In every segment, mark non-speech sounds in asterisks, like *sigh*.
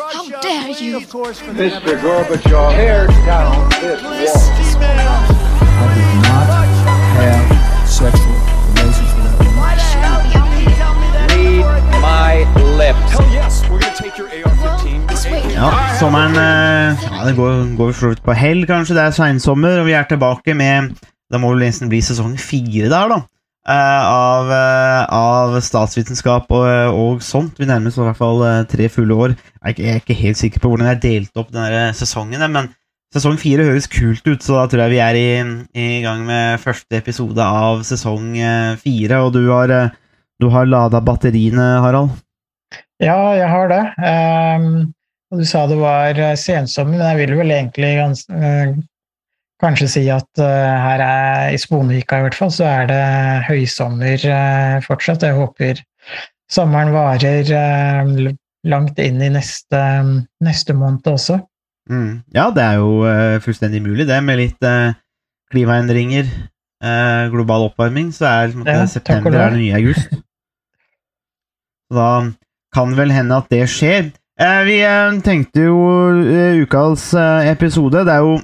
How dare you? Mr. Gorbachev, tear down this wall. I did not have sexual relations with that woman. Read my lips. Hell yes, we're gonna take your AR-15. Ja, sommeren eh, ja, Det går, går for så vidt på hell, kanskje. Det er seinsommer, og vi er tilbake med Da må vel nesten bli sesong fire der, da. Eh, av, eh, av statsvitenskap og, og sånt. Vi nærmer oss i hvert fall eh, tre fulle år. Jeg er, ikke, helt sikker på hvordan jeg har delt opp denne sesongen, men sesong fire høres kult ut, så da tror jeg vi er i, i gang med første episode av sesong eh, fire. Og du har, eh, du har lada batteriene, Harald? Ja, jeg har det. Um, og du sa det var eh, sensommer, men jeg vil vel egentlig gans, eh, kanskje si at eh, her er, i Sponvika i hvert fall, så er det høysommer eh, fortsatt. Jeg håper sommeren varer eh, langt inn i neste, neste måned også. Mm. Ja, det er jo fullstendig mulig, det, med litt klimaendringer, global oppvarming, så er liksom, Ja, september er den nye august. *laughs* Da kan vel hende at det skjer. Vi tenkte jo ukas episode Det er, jo,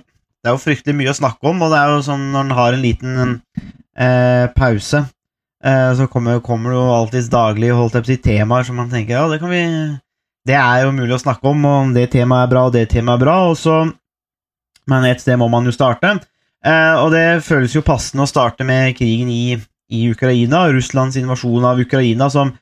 det er jo fryktelig mye å snakke om, og det er jo sånn når en har en liten eh, pause, eh, så kommer, kommer det jo alltids daglig holdt å si, temaer som man tenker ja, det kan vi Det er jo mulig å snakke om, og det temaet er bra, og det temaet er bra, og så Men et sted må man jo starte. Eh, og det føles jo passende å starte med krigen i, i Ukraina, Russlands invasjon av Ukraina, som,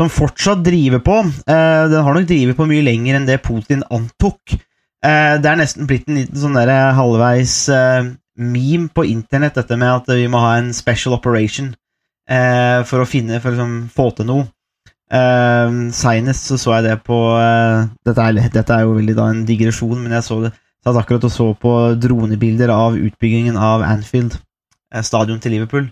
som fortsatt driver på. Eh, den har nok drevet på mye lenger enn det Putin antok. Eh, det er nesten blitt en liten sånn der halvveis eh, meme på internett, dette med at vi må ha en special operation eh, for å finne, for liksom, få til noe. Uh, Seinest så så jeg det på eh, dette, er, dette er jo veldig da en digresjon, men jeg så det satt akkurat og så på dronebilder av utbyggingen av Anfield, eh, stadion til Liverpool.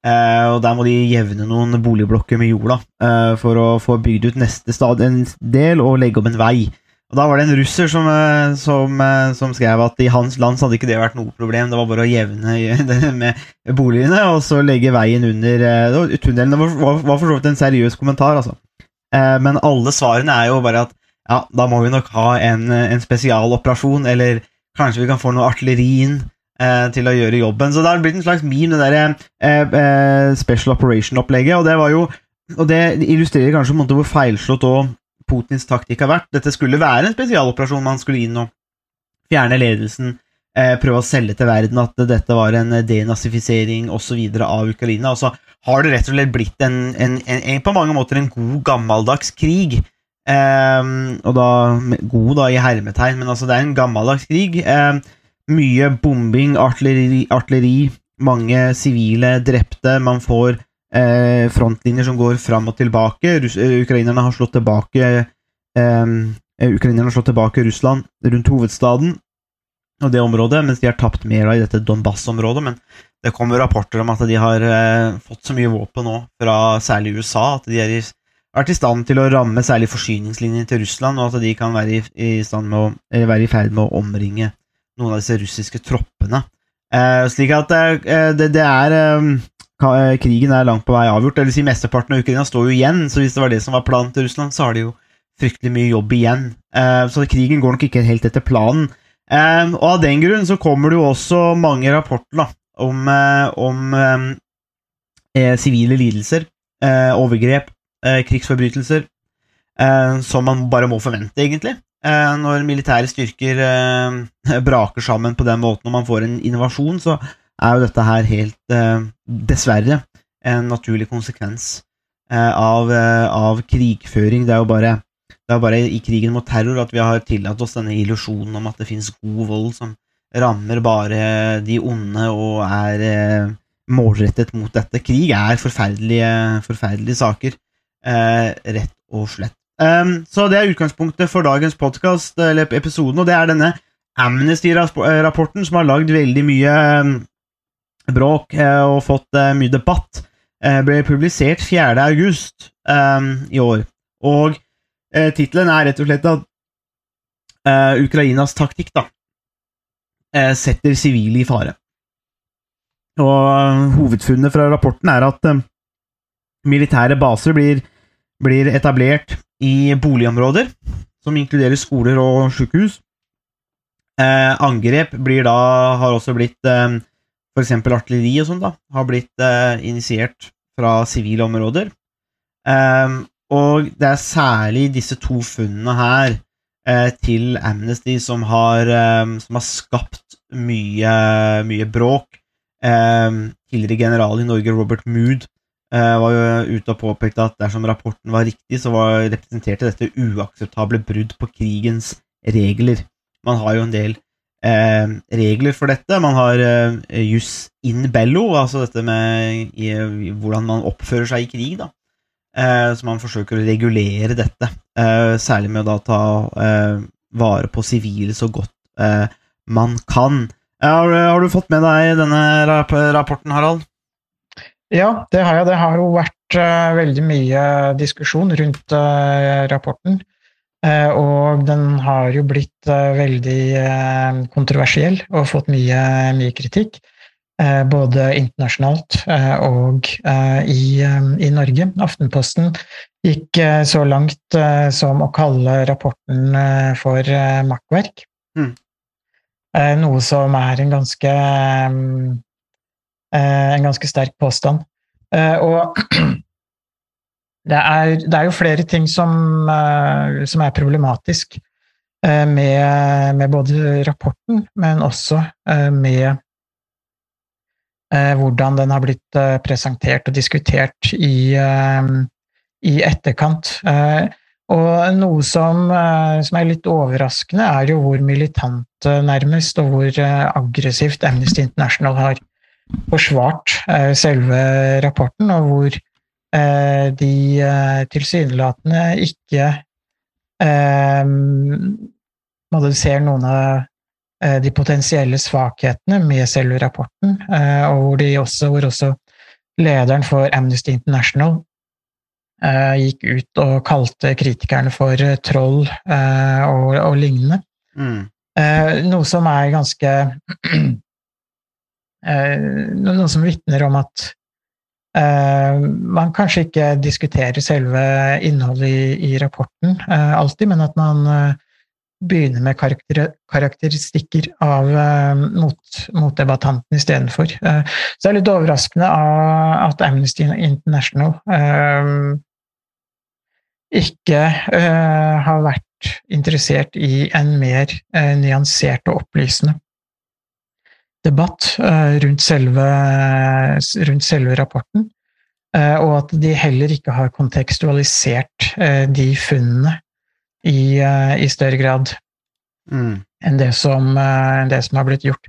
Eh, og Der må de jevne noen boligblokker med jorda eh, for å få bygd ut neste stadion del og legge opp en vei. Og Da var det en russer som, eh, som, eh, som skrev at i hans land så hadde ikke det vært noe problem. Det var bare å jevne *laughs* med boligene og så legge veien under eh, det var- tunnelen. For så vidt en seriøs kommentar, altså. Men alle svarene er jo bare at ja, da må vi nok ha en, en spesialoperasjon, eller kanskje vi kan få noe artilleri inn til å gjøre jobben. Så det har blitt en slags meme, det der special operation-opplegget, og det var jo og det illustrerer kanskje på en måte hvor feilslått og Putins taktikk har vært. Dette skulle være en spesialoperasjon, man skulle inn og fjerne ledelsen, eh, prøve å selge til verden at dette var en denazifisering osv. av Ukraina. Og så har det rett og slett blitt en, en, en på mange måter en god, gammeldags krig. Um, og da god da i hermetegn, men altså det er en gammeldags krig. Um, mye bombing, artilleri, artilleri mange sivile drepte. Man får eh, frontlinjer som går fram og tilbake. Russ eh, ukrainerne har slått tilbake ehm, eh, Ukrainerne har slått tilbake Russland rundt hovedstaden og det området, mens de har tapt mer i dette Donbass-området. Men det kommer rapporter om at de har eh, fått så mye våpen nå fra særlig USA at de har vært i stand til å ramme særlig forsyningslinjen til Russland, og at de kan være i, i, å, eller være i ferd med å omringe noen av disse russiske troppene. Eh, slik at eh, det, det er eh, eh, Krigen er langt på vei avgjort. Eller si Mesteparten av Ukraina står jo igjen, så hvis det var det som var planen til Russland, så har de jo fryktelig mye jobb igjen. Eh, så krigen går nok ikke helt etter planen. Eh, og av den grunn så kommer det jo også mange rapporter da, om, eh, om eh, eh, sivile lidelser, eh, overgrep, eh, krigsforbrytelser, eh, som man bare må forvente, egentlig. Eh, når militære styrker eh, braker sammen på den måten, og man får en invasjon, så er jo dette her helt eh, Dessverre en naturlig konsekvens eh, av, eh, av krigføring. Det er jo bare det er bare i krigen mot terror at vi har tillatt oss denne illusjonen om at det finnes god vold som rammer bare de onde og er målrettet mot dette. Krig er forferdelige, forferdelige saker, rett og slett. Så det er utgangspunktet for dagens podkast, eller episoden, og det er denne Amnesty-rapporten som har lagd veldig mye bråk eh, og fått eh, mye debatt. Eh, ble publisert 4. august i år, og eh, tittelen er rett og slett at Ukrainas taktikk da, setter sivile i fare. Og hovedfunnet fra rapporten er at militære baser blir, blir etablert i boligområder som inkluderer skoler og sykehus. Eh, angrep da, har også blitt eh, Eksempel artilleri og sånt, da, har blitt eh, initiert fra sivile områder. Um, og det er særlig disse to funnene her eh, til Amnesty som har, um, som har skapt mye, mye bråk. Um, tidligere general i Norge, Robert Mood, uh, var jo ute og påpekte at dersom rapporten var riktig, så var, representerte dette uakseptable brudd på krigens regler. Man har jo en del eh, regler for dette. Man har eh, jus in bello, altså dette med i, hvordan man oppfører seg i krig. da. Eh, så man forsøker å regulere dette, eh, særlig med å da ta eh, vare på sivile så godt eh, man kan. Har, har, du fått med deg denne rap rapporten, Harald? Ja, det har jeg. Det har jo vært veldig mye diskusjon rundt rapporten. Uh, og den har jo blitt veldig kontroversiell og fått mye, mye kritikk. både internasjonalt og i, i, Norge. Aftenposten gikk så langt som å kalle rapporten for makkverk. Mm. noe som er en ganske en ganske sterk påstand. og *clears throat* det er, det er, jo flere ting som, som er problematisk med, med, både rapporten, men også med hvordan den har blitt presentert og diskutert i, i etterkant. Og noe som, som, er litt overraskende, er jo hvor militant nærmest, og hvor aggressivt Amnesty International har forsvart eh, selve rapporten, og hvor eh, de eh, tilsynelatende ikke man ser noen av de potensielle svakhetene med selve rapporten, og hvor, også, hvor også lederen for Amnesty International gikk ut og kalte kritikerne for troll og, og lignende. Mm. Noe som er ganske *clears throat* Eh, noe som vitner om at eh, man kanskje ikke diskuterer selve innholdet i, i rapporten eh, alltid, men at man begynner med karakter, karakteristikker av mot, motdebattanten istedenfor. Så det er litt overraskende at Amnesty International ikke har vært interessert i en mer nyansert og opplysende debatt eh, rundt selve, rundt selve rapporten. Eh, og at de heller ikke har kontekstualisert eh, de funnene i, i større grad mm. enn det som, det som, har blitt gjort.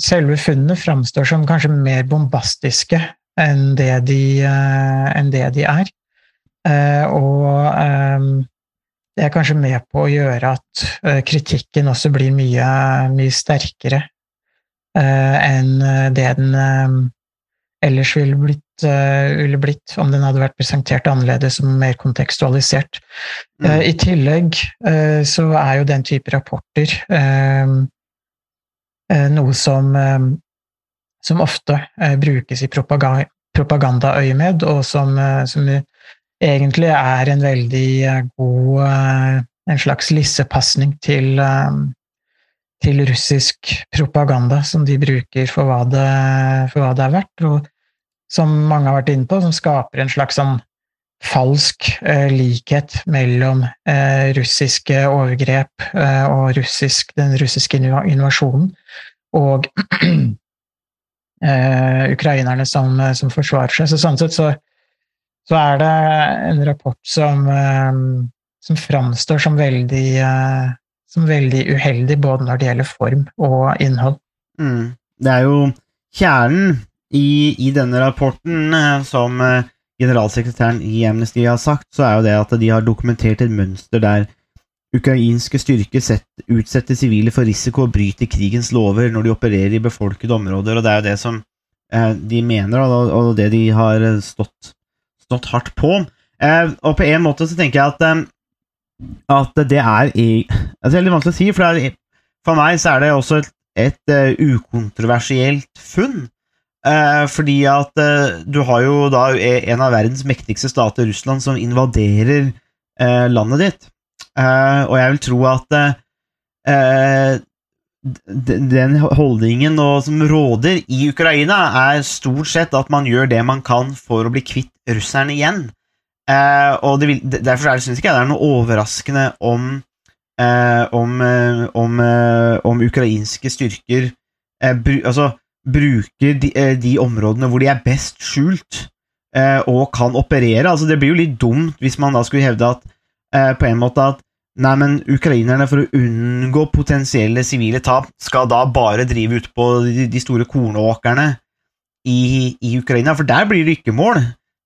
Selve funnene framstår som kanskje mer bombastiske enn det de, enn det de er. Og det er kanskje med på å gjøre at kritikken også blir mye, mye sterkere enn eh, det den eh, ellers ville blitt, ville blitt, om den hadde vært presentert annerledes og mer kontekstualisert. Mm. I tillegg så er jo den type rapporter noe som, som ofte brukes i propagandaøyemed, og som, som, egentlig er en veldig god En slags lissepasning til, til russisk propaganda som de bruker for hva det, for hva det er verdt, og som mange har vært inne på, som skaper en slags sånn falsk eh, likhet mellom eh, russiske overgrep eh, og russisk, den russiske invasjonen og *clears throat* eh, ukrainerne som, som, forsvarer seg. Så sånn sett så, så er det en rapport som, eh, som framstår som veldig eh, veldig uheldig, både når det gjelder form og innhold. Mm. Det er jo kjernen i, i denne rapporten, eh, som eh, generalsekretæren i Amnesty har sagt, så er jo det at de har dokumentert et mønster der ukrainske styrker sett, utsetter sivile for risiko og bryter krigens lover når de opererer i befolkede områder, og det er jo det som eh, de mener, og, det de har stått, stått hardt på. Og på en måte så tenker jeg at at det er i altså Det er litt vanskelig å si, for, er, for meg så er det også et, et uh, ukontroversielt funn. Uh, fordi at uh, du har jo da en av verdens mektigste stater, Russland, som invaderer landet ditt. Og jeg vil tro at den holdningen og, som råder i Ukraina, er stort sett at man gjør det man kan for å bli kvitt russerne igjen. Eh, og vil, Derfor er det, synes ikke jeg det er noe overraskende om eh, om, eh, om, eh, om ukrainske styrker eh, bru, altså, bruker de, de områdene hvor de er best skjult, og kan operere. Altså, det blir jo litt dumt hvis man da skulle hevde at på en måte at Nei, men ukrainerne, for å unngå potensielle sivile tap, skal da bare drive ut på de, de store kornåkrene i, i Ukraina, for der blir det ikke mål.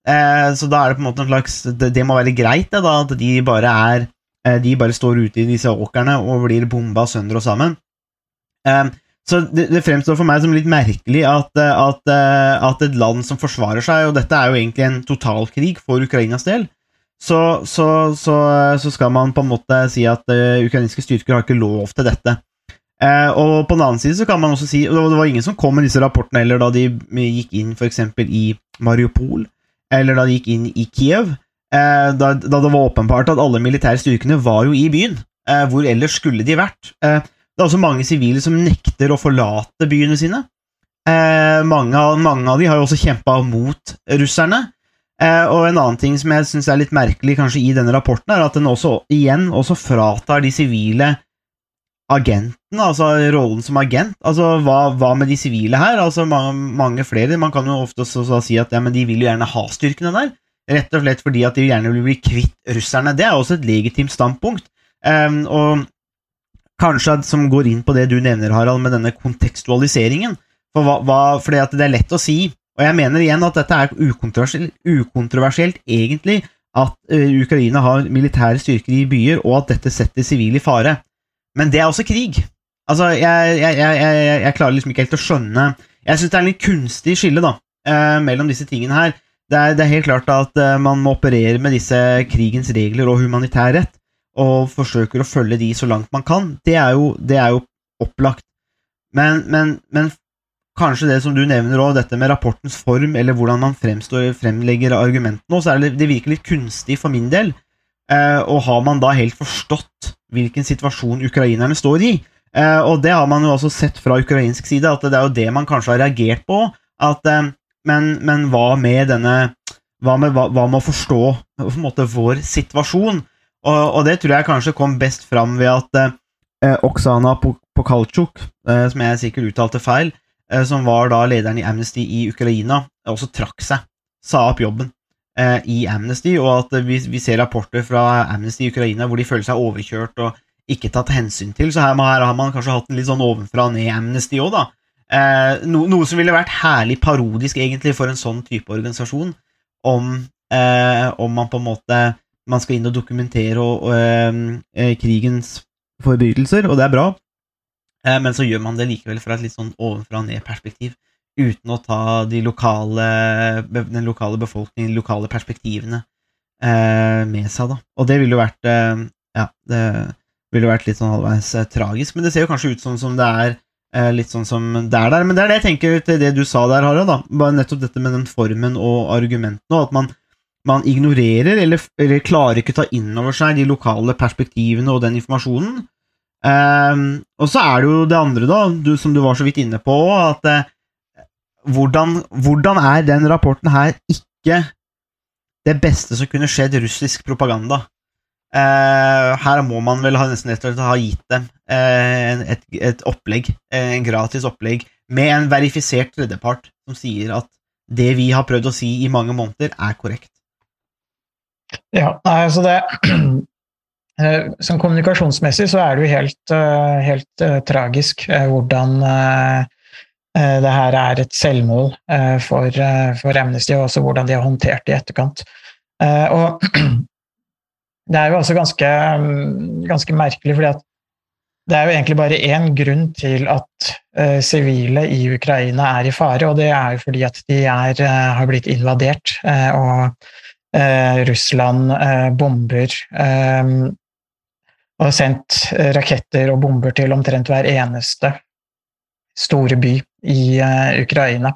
Eh, så da er det på en måte en slags Det, må være greit, det, da, at de bare er eh, De bare står ute i disse åkrene og blir bomba sønder og sammen. Eh, så det, det fremstår for meg som litt merkelig at, at, at et land som forsvarer seg, og dette er jo egentlig en totalkrig for Ukrainas del, så, så, så, så skal man på en måte si at ukrainske styrker har ikke lov til dette. Og på den annen side så kan man også si og Det var ingen som kom med disse rapportene heller da de gikk inn f.eks. i Mariupol, eller da de gikk inn i Kiev, eh, da, det var åpenbart at alle militære styrkene var jo i byen. Eh, hvor ellers skulle de vært? Eh, det er også mange sivile som nekter å forlate byene sine. Mange, mange av de har jo også kjempa mot russerne. Og en annen ting som jeg syns er litt merkelig kanskje i denne rapporten, er at den også igjen også fratar de sivile agentene, altså rollen som agent. Altså, hva, hva med de sivile her? Altså, mange, mange flere. Man kan jo ofte også, så si at ja, de vil jo gjerne ha styrkene der. Rett og slett fordi at de gjerne vil bli kvitt russerne. Det er også et legitimt standpunkt. Um, og kanskje som går inn på det du nevner, Harald, med denne kontekstualiseringen. For hva, hva, fordi at det er lett å si, og jeg mener igjen at dette er ukontroversielt, ukontroversielt egentlig, at eh, Ukraina har militære styrker i byer, og at dette setter sivile i fare. Men det er også krig. Altså, jeg, jeg, jeg, jeg, klarer liksom ikke helt å skjønne Jeg syns det er en litt kunstig skille da, eh, mellom disse tingene her. Det er, det er helt klart at eh, man må operere med disse krigens regler og humanitær rett, og forsøker å følge de så langt man kan. Det er jo, det er jo opplagt. Men, men, men kanskje det som du nevner òg, dette med rapportens form, eller hvordan man fremstår, fremlegger argumentene, så er det, det virker litt kunstig for min del. Eh, og har man da helt forstått hvilken situasjon ukrainerne står i? Eh, og det har man jo også sett fra ukrainsk side, at det er jo det man kanskje har reagert på. At, eh, men, men hva med denne Hva med, hva, hva med å forstå på en måte, vår situasjon? Og, og det tror jeg kanskje kom best fram ved at eh, Oksana Pokalchuk, eh, som jeg sikkert uttalte feil, eh, som var da lederen i Amnesty i Ukraina, også trakk seg, sa opp jobben eh, i Amnesty, og at eh, vi, vi ser rapporter fra Amnesty i Ukraina hvor de føler seg overkjørt og ikke tatt hensyn til, så her, her har man kanskje hatt en litt sånn ovenfra og ned-Amnesty òg, da. Eh, no, noe som ville vært herlig parodisk, egentlig, for en sånn type organisasjon, om, eh, om man på en måte man skal inn og dokumentere og, og, eh, eh, krigens forbrytelser, og det er bra, eh, men så gjør man det likevel fra et litt sånn ovenfra og ned-perspektiv, uten å ta de lokale, den lokale befolkningen, de lokale perspektivene eh, med seg, da. Og det ville jo vært eh, Ja, det ville vært litt sånn halvveis eh, tragisk, men det ser jo kanskje ut sånn som det er eh, litt sånn som det er der. Men det er det jeg tenker til det du sa der, Harald. da, Bare nettopp dette med den formen og argumentene, og at man, man ignorerer eller, eller klarer ikke ta inn over seg de lokale perspektivene og den informasjonen. Ehm, og så er det jo det andre, da, du, som du var så vidt inne på, at eh, hvordan, hvordan er den rapporten her ikke det beste som kunne skjedd russisk propaganda? Eh, her må man vel ha, nesten rett og slett ha gitt dem eh, et, et opplegg, eh, en gratis opplegg, med en verifisert tredjepart som sier at det vi har prøvd å si i mange måneder, er korrekt. Ja, altså det *clears throat* Sånn Som kommunikasjonsmessig så er det jo helt, eh, helt eh, tragisk eh, hvordan eh, eh, det her er et selvmål eh, for, eh, for Amnesty, og også hvordan de har håndtert det i etterkant. Eh, Og *clears throat* det er jo også ganske, mm, ganske merkelig, fordi det er jo egentlig bare én grunn til at eh, sivile i Ukraina er i fare, og det er jo fordi at de er, eh, har blitt invadert, eh, og eh, Russland eh, bomber eh, og har sendt eh, raketter og bomber til omtrent hver eneste store by i eh, Ukraina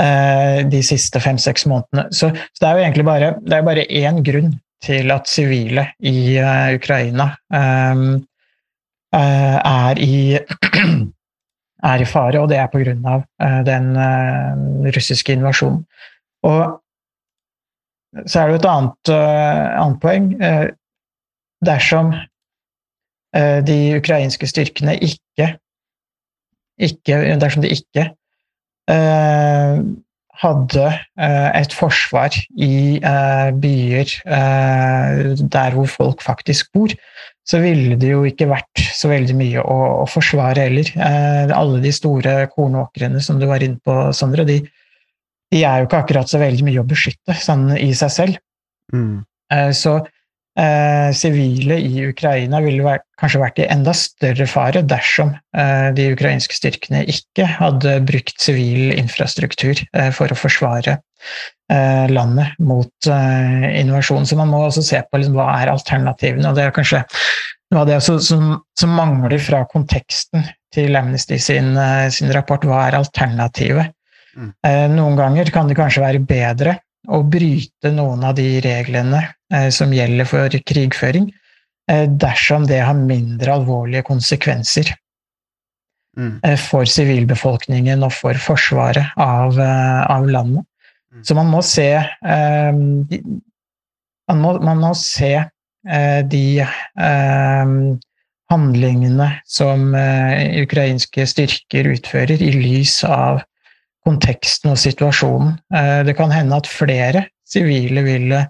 eh, de siste fem-seks månedene. Så, så det er jo egentlig bare, det er bare én grunn til at sivile i eh, Ukraina eh, eh, er i *clears throat* er i fare, og det er pga. Uh, den russiske invasjonen. Og så er det jo et annet, annet poeng. Dersom de ukrainske styrkene ikke, ikke Dersom de ikke hadde et forsvar i byer der hvor folk faktisk bor, så ville det jo ikke vært så veldig mye å, å forsvare heller. alle de store kornåkrene som du var inne på, Sondre, de, de er jo ikke akkurat så veldig mye å beskytte sånn i seg selv. Mm. Eh, så sivile eh, i Ukraina ville vært, kanskje vært i enda større fare dersom eh, de ukrainske styrkene ikke hadde brukt sivil infrastruktur eh, for å forsvare landet mot invasjon. Så man må også se på liksom, hva er alternativene. og det er kanskje noe av det som, som, mangler fra konteksten til Amnesty sin, sin rapport. Hva er alternativet? Mm. Noen ganger kan det kanskje være bedre å bryte noen av de reglene eh, som gjelder for krigføring, eh, dersom det har mindre alvorlige konsekvenser mm. for sivilbefolkningen og for forsvaret av, av landet. Mm. Så man må se man må, man må se de handlingene som ukrainske styrker utfører, i lys av konteksten og situasjonen. Eh, det kan hende at flere sivile ville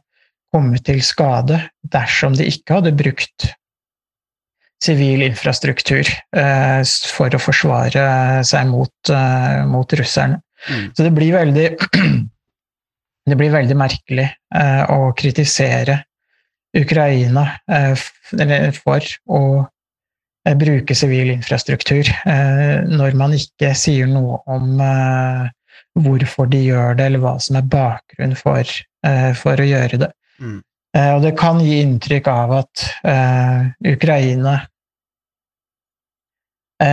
kommet til skade dersom de ikke hadde brukt sivil infrastruktur eh, for å forsvare seg mot, eh, mot russerne. Mm. Så det blir veldig *clears throat* det blir veldig merkelig å kritisere Ukraina for å bruke sivil infrastruktur, eh, når man ikke sier noe om eh, hvorfor de gjør det, eller hva som er bakgrunnen for, for å gjøre det. Mm. Og det kan gi inntrykk av at Ukraina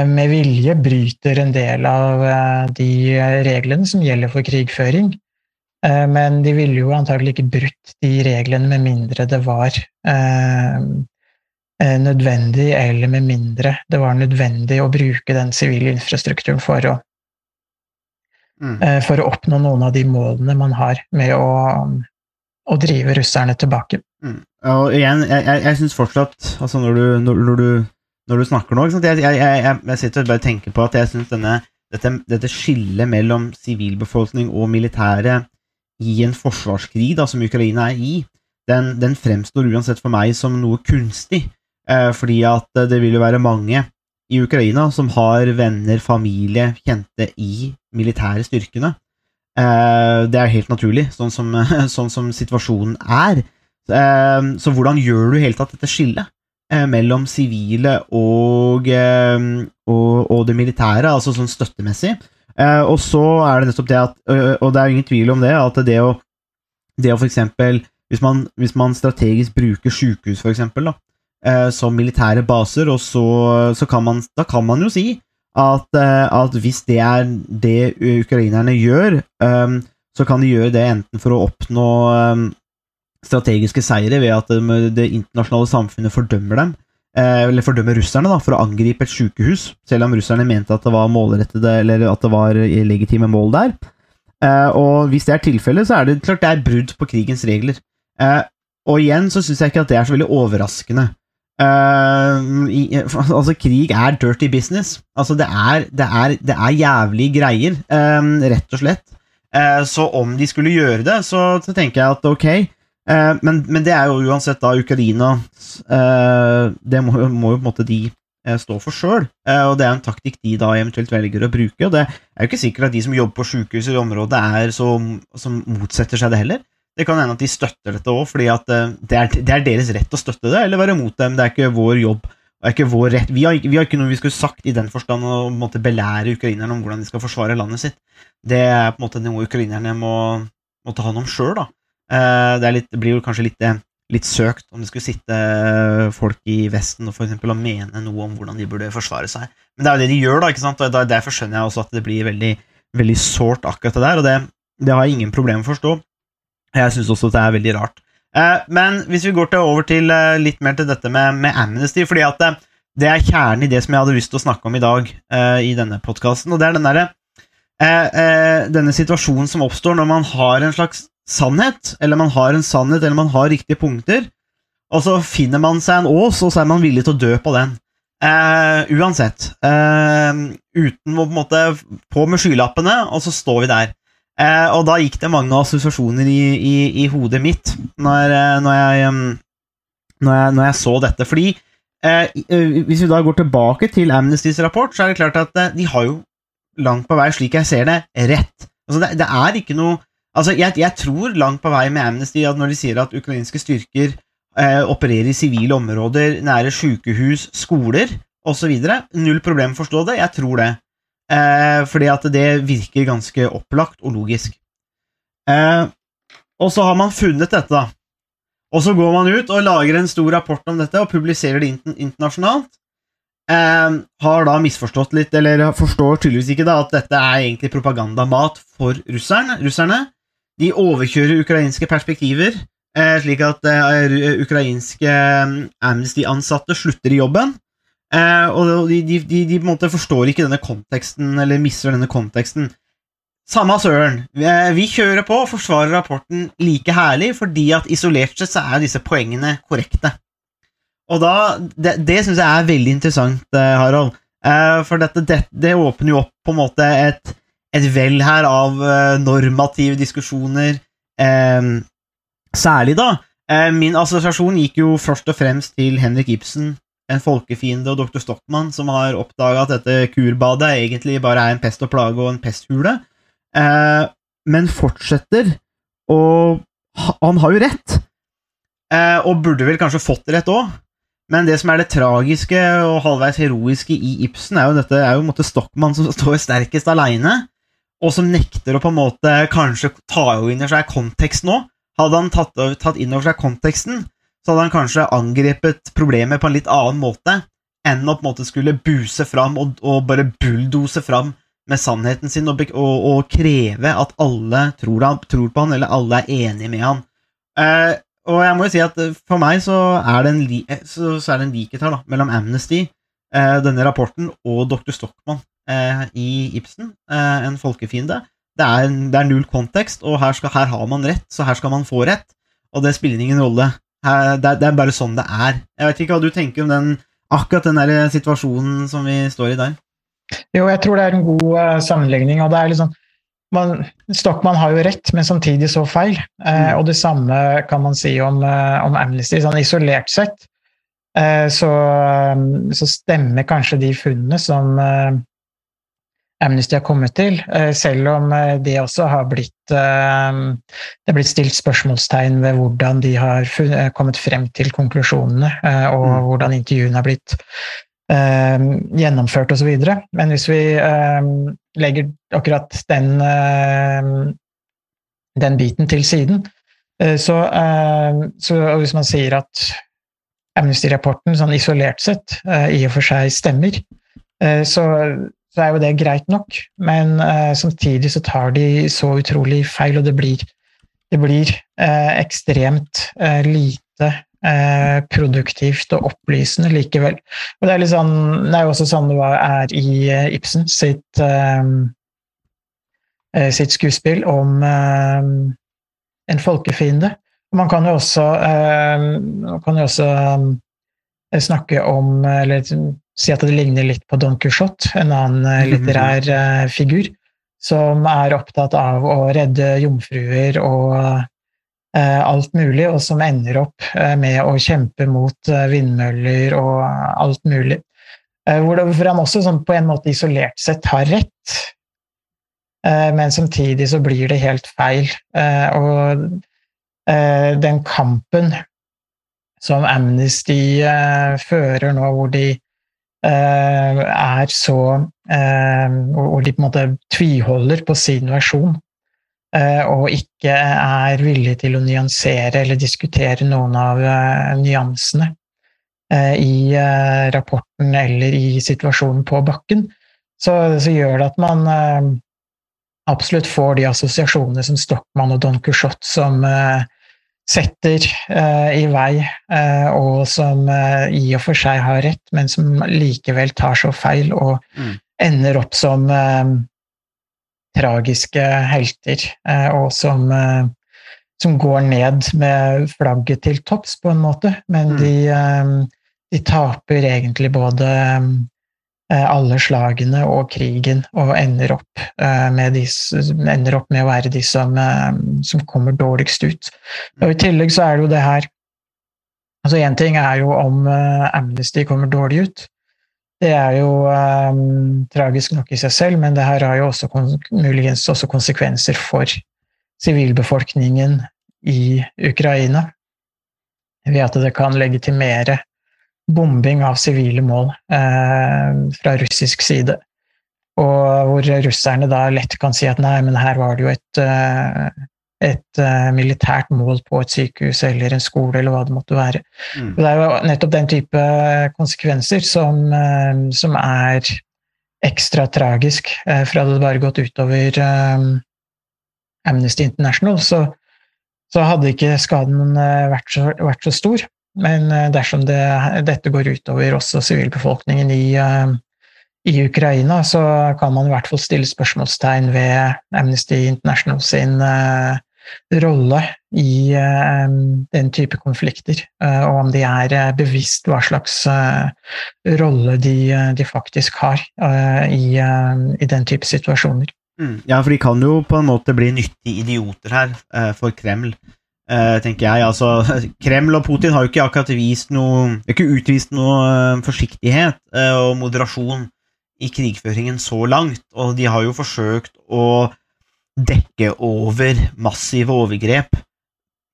med vilje bryter en del av de reglene som gjelder for krigføring. Men de ville jo antagelig ikke brutt de reglene med mindre det var Eh, nødvendig, eller med mindre det var nødvendig å bruke den sivile infrastrukturen for å, mm. Eh, for å oppnå noen av de målene man har med å, å drive russerne tilbake. Mm. Og igjen, jeg, jeg, jeg syns fortsatt altså når, du, når, når, du, når, du, snakker nå jeg, jeg, sitter og bare tenker på at jeg syns dette, dette skillet mellom sivilbefolkning og militære i en forsvarskrig da, som Ukraina er i, den, den fremstår uansett for meg som noe kunstig. Eh, fordi at det vil jo være mange i Ukraina som har venner, familie, kjente i militære styrkene. Eh, det er helt naturlig, sånn som, *laughs* sånn som situasjonen er. Eh, så hvordan gjør du i hele tatt dette skillet mellom sivile og, og, og, det militære, altså sånn støttemessig? Og så er det nettopp det at Og det er ingen tvil om det, at det å, det å for eksempel hvis man, hvis man strategisk bruker sykehus, for eksempel, da, eh, som militære baser, og så, så, kan man, da kan man jo si at, eh, at hvis det er det ukrainerne gjør, um, så kan de gjøre det enten for å oppnå um, strategiske seire ved at det, det internasjonale samfunnet fordømmer dem, uh, eller fordømmer russerne da, for å angripe et sykehus, selv om russerne mente at det var målrettede, eller at det var legitime mål der. Uh, og hvis det er tilfellet, så er det klart det er brudd på krigens regler. Uh, og igjen så syns jeg ikke at det er så veldig overraskende. Uh, i, altså, krig er dirty business. Altså, det er, det er, det er jævlige greier, um, rett og slett. Uh, så om de skulle gjøre det, så, så tenker jeg at ok. Uh, men, men, det er jo uansett da Ukraina Det må, må, jo på en måte de stå for sjøl, og det er en taktikk de da eventuelt velger å bruke. Og det er jo ikke sikkert at de som jobber på sykehus i området, er så, som motsetter seg det heller. Det kan hende at de støtter dette òg, fordi at eh, det er, det er, deres rett å støtte det, eller være mot dem. Det er ikke vår jobb. Det er ikke vår rett. Vi har, vi har ikke noe vi skulle sagt i den forstand å måtte belære ukrainerne om hvordan de skal forsvare landet sitt. Det er på en måte noe ukrainerne må, må ta hånd om sjøl. Eh, det, det, blir jo kanskje litt, litt, søkt om det skulle sitte folk i Vesten og, for eksempel, mene noe om hvordan de burde forsvare seg. Men det er jo det de gjør, da. ikke sant? Og Derfor skjønner jeg også at det blir veldig, veldig sårt, akkurat det der. Og det, det har jeg ingen problemer med å forstå. Jeg syns også det er veldig rart Eh, men hvis vi går til, over til eh, litt mer til dette med, med Amnesty, fordi at det, det er kjernen i det som jeg hadde lyst til å snakke om i dag eh, i denne podkasten, og det er den derre eh, eh, denne situasjonen som oppstår når man har en slags sannhet, eller man har en sannhet, eller man har riktige punkter, og så finner man seg en ås, og så er man villig til å dø på den. Eh, uansett. Eh, uten å på en måte På med skylappene, og så står vi der. Eh, og da gikk det mange assosiasjoner i, i, i hodet mitt når, eh, når, jeg, når, jeg, når jeg så dette. Fordi eh, eh, hvis vi da går tilbake til Amnestys rapport, så er det klart at eh, de har jo langt på vei, slik jeg ser det, rett. Altså, det, det er ikke noe Altså, jeg, jeg tror langt på vei med Amnesty at når de sier at ukrainske styrker eh, opererer i sivile områder, nære sykehus, skoler osv. Null problem å forstå det. Jeg tror det. Eh, fordi at det virker ganske opplagt og logisk. Eh, og så har man funnet dette, da. Og så går man ut og lager en stor rapport om dette og publiserer det internasjonalt. Eh, har da misforstått litt, eller forstår tydeligvis ikke da at dette er egentlig propagandamat for russerne. russerne. De overkjører ukrainske perspektiver, eh, slik at eh, ukrainske eh, Amnesty-ansatte slutter i jobben. Eh, og de, de, de, de, på en måte forstår ikke denne konteksten, eller mister denne konteksten. Samme søren. Vi, eh, kjører på og forsvarer rapporten like herlig, fordi at isolert sett så er disse poengene korrekte. Og da, Det, det syns jeg er veldig interessant, eh, Harald. Eh, for dette, det, det, åpner jo opp på en måte et et vel her av eh, normative diskusjoner. Um, særlig, da. Min assosiasjon gikk jo først og fremst til Henrik Ibsen, en folkefiende, og dr. Stockmann, som har oppdaga at dette kurbadet egentlig bare er en pest og plage og en pesthule, eh, men fortsetter og Han har jo rett, og burde vel kanskje fått rett òg. Men det som er det tragiske og halvveis heroiske i Ibsen, er jo dette er jo Stockmann som *laughs* står sterkest aleine og som nekter å på en måte kanskje ta inn over seg kontekst nå. Hadde han tatt, tatt inn over seg konteksten, så hadde han kanskje angrepet problemet på en litt annen måte enn å på en måte skulle buse fram og, og bare bulldose fram med sannheten sin og, og, og kreve at alle tror, han, tror, på han, eller alle er enige med han. Eh, og jeg må jo si at for meg så er det en, li så, så er det en likhet her da, mellom Amnesty, eh, denne rapporten, og Dr. Stockmann eh, i Ibsen, eh, en folkefiende. Det er, det er, null kontekst, og her, skal, her, har man rett, så her skal man få rett. Og det spiller ingen rolle. Det, det, er bare sånn det er. Jeg vet ikke hva du tenker om den, akkurat den der situasjonen som vi står i der. Jo, jeg tror det er en god uh, sammenligning. og det er liksom man, Stockmann har jo rett, men samtidig så feil. Eh, mm. og det samme kan man si om, uh, om Amnesty. Sånn isolert sett eh, så, så, stemmer kanskje de funnene som Amnesty har kommet til, eh, selv om eh, det også har blitt eh, Det er blitt stilt spørsmålstegn ved hvordan de har kommet frem til konklusjonene, og mm. hvordan intervjuene har blitt gjennomført osv. Men hvis vi legger akkurat den, den biten til siden, så, så hvis man sier at Amnesty-rapporten sånn isolert sett i og for seg stemmer, så så er jo det greit nok. Men uh, samtidig så tar de så utrolig feil, og det blir, det blir uh, ekstremt uh, lite produktivt og opplysende likevel. Og det er, sånn, det er jo også sånn det er i Ibsen sitt, sitt skuespill om en folkefiende. Man kan jo også, kan jo også snakke om, eller si at det ligner litt på Don Quijote, en annen eh, mhm. litterær uh, figur, som er opptatt av å redde jomfruer og eh, alt mulig, og som ender opp uh, med å kjempe mot vindmøller og alt mulig. Hvor, han også sånn, på en måte isolert sett har rett, men samtidig så blir det helt feil. og den kampen som Amnesty fører nå, hvor de Eh, er så eh, Hvor de på en måte tviholder på sin versjon. Eh, og ikke er villige til å nyansere eller diskutere noen av nyansene i rapporten eller i situasjonen på bakken, så, så gjør det at man absolutt får de assosiasjonene som Stockmann og Don Quijote som setter eh, i vei, eh, og som eh, i og for seg har rett, men som likevel tar så feil og Mm. ender opp som tragiske helter, og som, som går ned med flagget til topps, på en måte. Men Mm. de, de taper egentlig både alle slagene og krigen, og ender opp, eh, med, de, ender opp med å være de som, eh, som kommer dårligst ut. Og I tillegg så er det jo det her altså Én ting er jo om eh, Amnesty kommer dårlig ut. Det er jo um, tragisk nok i seg selv, men det her har jo også muligens også konsekvenser for sivilbefolkningen i Ukraina. Ved at det kan legitimere bombing av sivile mål eh, fra russisk side. Og hvor russerne da lett kan si at nei, men her var det jo et, eh, et eh, militært mål på et sykehus eller en skole eller hva det måtte være. Mm. Det er jo nettopp den type konsekvenser som, som er ekstra tragisk. For hadde det bare gått utover Amnesty International, så, så hadde ikke skaden vært så, vært så stor. Men eh, dersom det, dette går utover også sivilbefolkningen i, eh, i Ukraina, så kan man i hvert fall stille spørsmålstegn ved Amnesty International sin eh, rolle i den type konflikter, og om de er bevisst hva slags rolle de, de faktisk har i, i den type situasjoner. Mm. Ja, for de kan jo på en måte bli nyttige idioter her for Kreml, tenker jeg. Altså, *laughs* Kreml og Putin har jo ikke akkurat vist noe ikke utvist noe eh, forsiktighet eh, og moderasjon i krigføringen så langt, og de har jo forsøkt å dekke over massive overgrep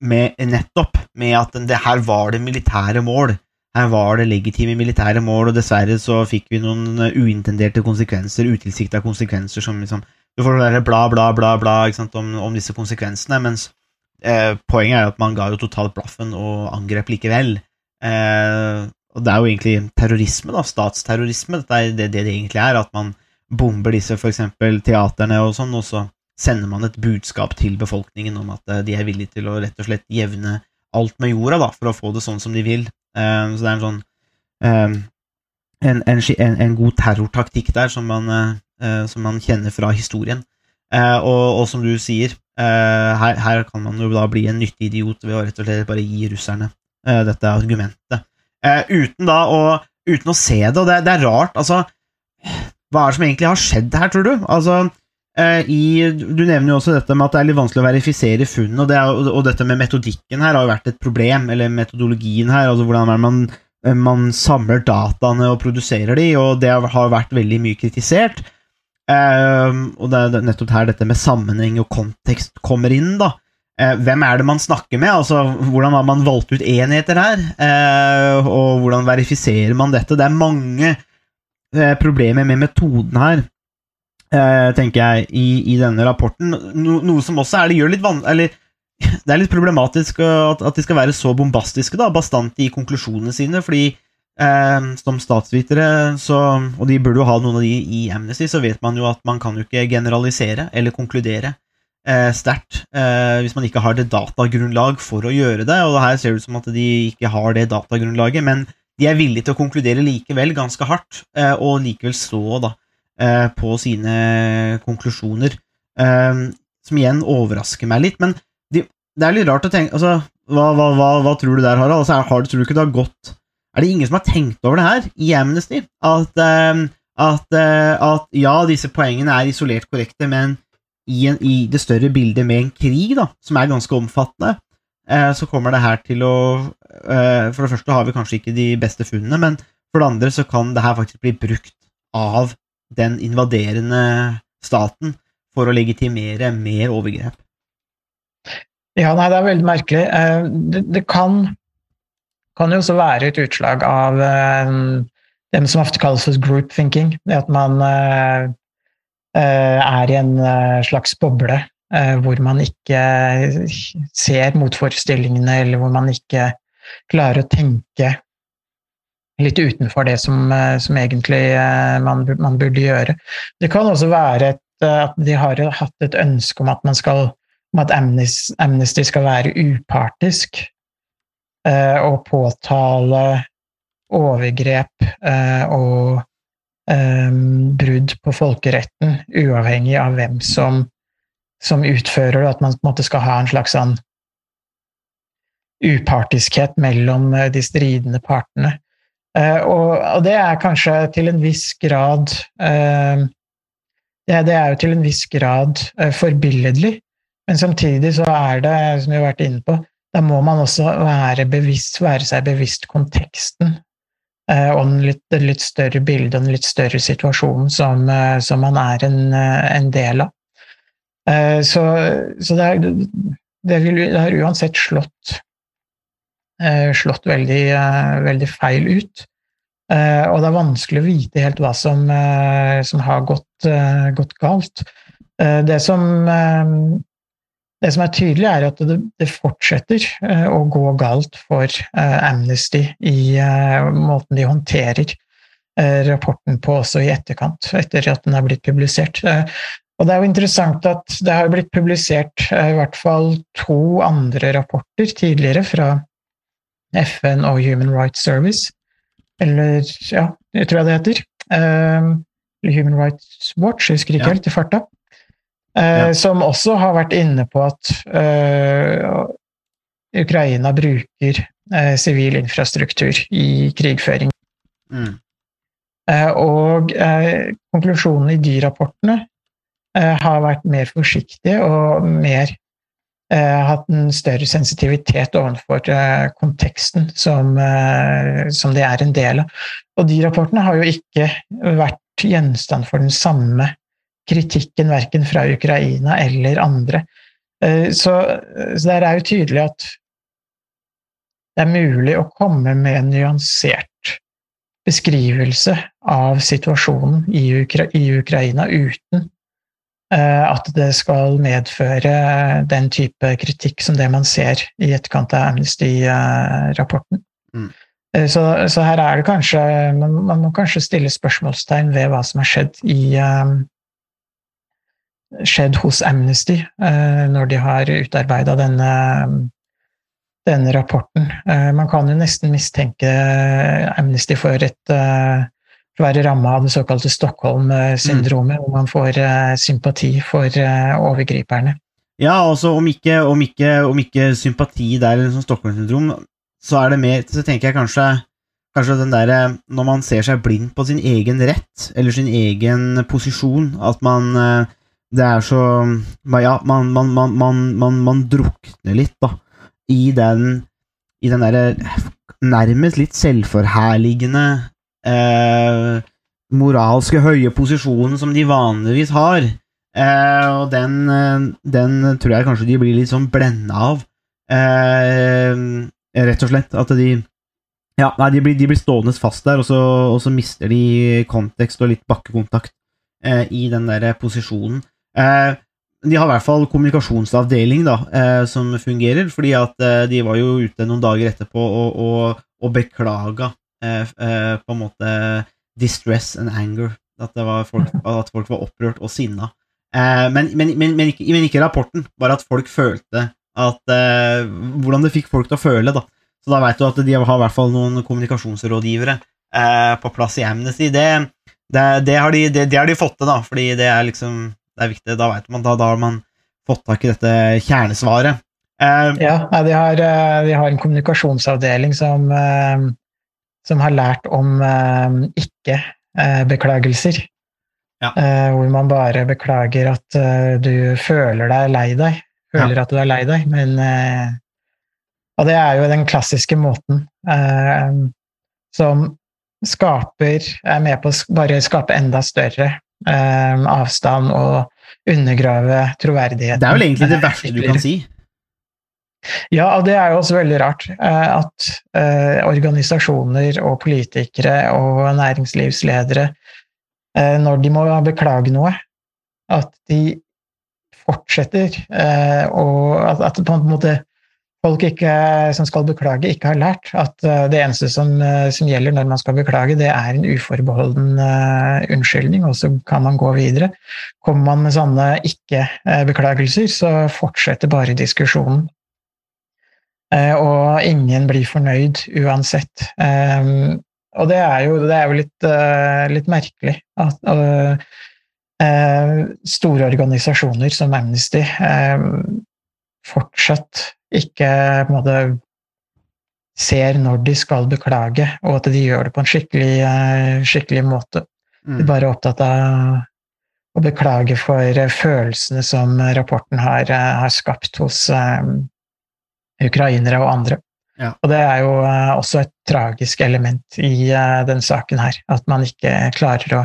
med, nettopp med at det her var det militære mål. Her var det legitime militære mål, og dessverre så fikk vi noen eh, uintenderte konsekvenser, utilsikta konsekvenser som liksom du får sånn bla, bla, bla, bla ikke sant, om, om disse konsekvensene, mens eh, poenget er at man ga jo totalt blaffen og angrep likevel. Eh, og det er jo egentlig terrorisme, da, statsterrorisme, Det er det, det egentlig er, at man bomber disse for eksempel teaterne og sånn, og så sender man et budskap til befolkningen om at eh, de er villige til å rett og slett jevne alt med jorda, da, for å få det sånn som de vil. Eh, så det er en sånn eh, en, en, en, god terrortaktikk der som man, eh, eh, som man kjenner fra historien. Eh, og, og som du sier, eh, her, her kan man jo da bli en nyttig idiot ved å rett og slett bare gi russerne eh, dette argumentet. Eh, uten da å, uten å se det, og det, det er rart, altså Hva er det som egentlig har skjedd her, tror du? Altså, eh, i, du nevner jo også dette med at det er litt vanskelig å verifisere funn, og, det er, og, dette med metodikken her har jo vært et problem, eller metodologien her, altså hvordan man eh, man samler dataene og produserer de, og det har vært veldig mye kritisert. Ehm, og det er nettopp her dette med sammenheng og kontekst kommer inn, da. Eh, hvem er det man snakker med? Altså, hvordan har man valgt ut enheter her? Eh, og hvordan verifiserer man dette? Det er mange eh, problemer med metoden her, tenker jeg, i, i denne rapporten. No, noe som også er det gjør litt van eller *laughs* det er litt problematisk uh, at, at de skal være så bombastiske, da, bastante i konklusjonene sine, fordi eh, som statsvitere, så, og de burde jo ha noen av de i Amnesty, så vet man jo at man kan jo ikke generalisere eller konkludere eh, sterkt eh, hvis man ikke har det datagrunnlag for å gjøre det, og her ser det ut som at de ikke har det datagrunnlaget, men de er villige til å konkludere likevel ganske hardt, eh, og likevel stå da, eh, på sine konklusjoner, eh, som igjen overrasker meg litt, men de, det er litt rart å tenke altså, hva, hva, hva, hva tror du der, Harald? Altså, har, tror du ikke det har gått Er det ingen som har tenkt over det her i Amnesty? At, eh, at, eh, at ja, disse poengene er isolert korrekte, men i, en, i det større bildet med en krig, da, som er ganske omfattende, eh, så kommer det her til å eh, For det første har vi kanskje ikke de beste funnene, men for det andre så kan det her faktisk bli brukt av den invaderende staten for å legitimere mer overgrep. Ja, nei, det er veldig merkelig. Det, det kan, kan jo også være et utslag av eh, det som ofte kalles group thinking. Det at man eh, eh, er i en slags boble hvor man ikke ser motforestillingene, eller hvor man ikke klarer å tenke litt utenfor det som, som egentlig man, man burde gjøre. Det kan også være et, at de har hatt et ønske om at skal om at Amnesty, skal være upartisk og påtale overgrep eh, og eh, brudd på folkeretten, uavhengig av hvem som, som utfører det. At man på en måte skal ha en slags sånn upartiskhet mellom eh, de stridende partene. Eh, og, og, det er kanskje til en viss grad eh, det, er jo til en viss grad eh, forbilledlig, men samtidig så er det, som vi har vært inne på, da må man også være, bevisst, være seg bevisst konteksten eh, og den litt, den litt større bildet og den litt større situasjonen som, eh, som man er en, en del av. Så, så det, er, det, vil, det har uansett slått Eh, slått veldig, eh, veldig feil ut. Eh, og det er vanskelig å vite helt hva som, som har gått, gått, galt. Det som, det som er tydelig, er at det, det fortsetter å gå galt for Amnesty i måten de håndterer rapporten på også i etterkant, etter at den er blitt publisert. Og det er jo interessant at det har blitt publisert i hvert fall to andre rapporter tidligere fra FN og Human Rights Service. Eller ja, det tror jeg det heter. Human Rights Watch, jeg husker ikke helt i farta. Uh, ja. Som også har vært inne på at uh, Ukraina bruker eh, sivil infrastruktur i krigføring. Mm. og konklusjonene i de rapportene har vært mer forsiktige og mer eh, hatt en større sensitivitet overfor eh, konteksten som, eh, som det er en del av. Og de rapportene har jo ikke vært gjenstand for den samme kritikken, verken fra Ukraina eller andre. Eh, så, så der er jo tydelig at det er mulig å komme med en nyansert beskrivelse av situasjonen i, Ukra i Ukraina uten Eh, at det skal medføre den type kritikk som det man ser i etterkant av Amnesty-rapporten. Mm. Eh, så, så, her er det kanskje man, man, må kanskje stille spørsmålstegn ved hva som har skjedd i skjedd hos Amnesty uh, når de har utarbeida denne, denne rapporten. Uh, man kan jo nesten mistenke Amnesty for et å være ramma av det såkalte Stockholm-syndromet, mm. hvor man får sympati for overgriperne. Ja, altså om ikke, om ikke, om ikke sympati der, sånn Stockholm-syndrom, så er det mer Så tenker jeg kanskje, kanskje den derre Når man ser seg blind på sin egen rett, eller sin egen posisjon, at man Det er så Ja, man, man, man, man drukner litt, da, i den i den derre nærmest litt selvforherligende eh, moralske høye posisjonen som de vanligvis har. Eh, og den, eh, den, tror jeg kanskje de blir litt sånn blenda av. Eh, rett og slett. At de Ja, nei, de blir, de blir stående fast der, og så, og så, mister de kontekst og litt bakkekontakt eh, i den der posisjonen. Eh, de har i hvert fall kommunikasjonsavdeling da, eh, som fungerer, fordi at eh, de var jo ute noen dager etterpå og, og, og beklaga på en måte distress and anger. At, folk, at folk, var opprørt og sinna. Men, men, men, men, ikke, rapporten, bare at folk følte at Hvordan det fikk folk til å føle, da. Så da veit du at de har i hvert fall noen kommunikasjonsrådgivere på plass i Amnesty. Det, det, det, har de, det, det, har de fått til, da, fordi det er liksom Det er viktig. Da vet man, da, da har man fått tak i dette kjernesvaret. ja, de har, de har en kommunikasjonsavdeling som som har lært om eh, ikke-beklagelser. Ja. Eh, hvor man bare beklager at eh, du føler deg lei deg. Føler ja. at du er lei deg, men Og det er jo den klassiske måten som skaper Er med på å bare skape enda større avstand og undergrave troverdigheten. Det er vel egentlig det verste du kan si. Ja, og det er jo også veldig rart eh, at eh, organisasjoner og politikere og næringslivsledere, eh, når de må beklage noe, at de fortsetter og at, at på en måte folk ikke, som skal beklage, ikke har lært at eh, det eneste som, eh, som, gjelder når man skal beklage, det er en uforbeholden uh, unnskyldning, og så kan man gå videre. Kommer man med sånne ikke-beklagelser, så fortsetter bare diskusjonen. Og ingen blir fornøyd uansett. Og det er jo, det er jo litt, litt, merkelig at store organisasjoner som Amnesty fortsatt ikke på en måte ser når de skal beklage, og at de gjør det på en skikkelig, eh, skikkelig måte. Mm. De er bare opptatt av å beklage for følelsene som rapporten har, eh, har skapt hos um, ukrainere og andre. Ja. Og det er jo uh, også et tragisk element i uh, den saken her. At man ikke klarer å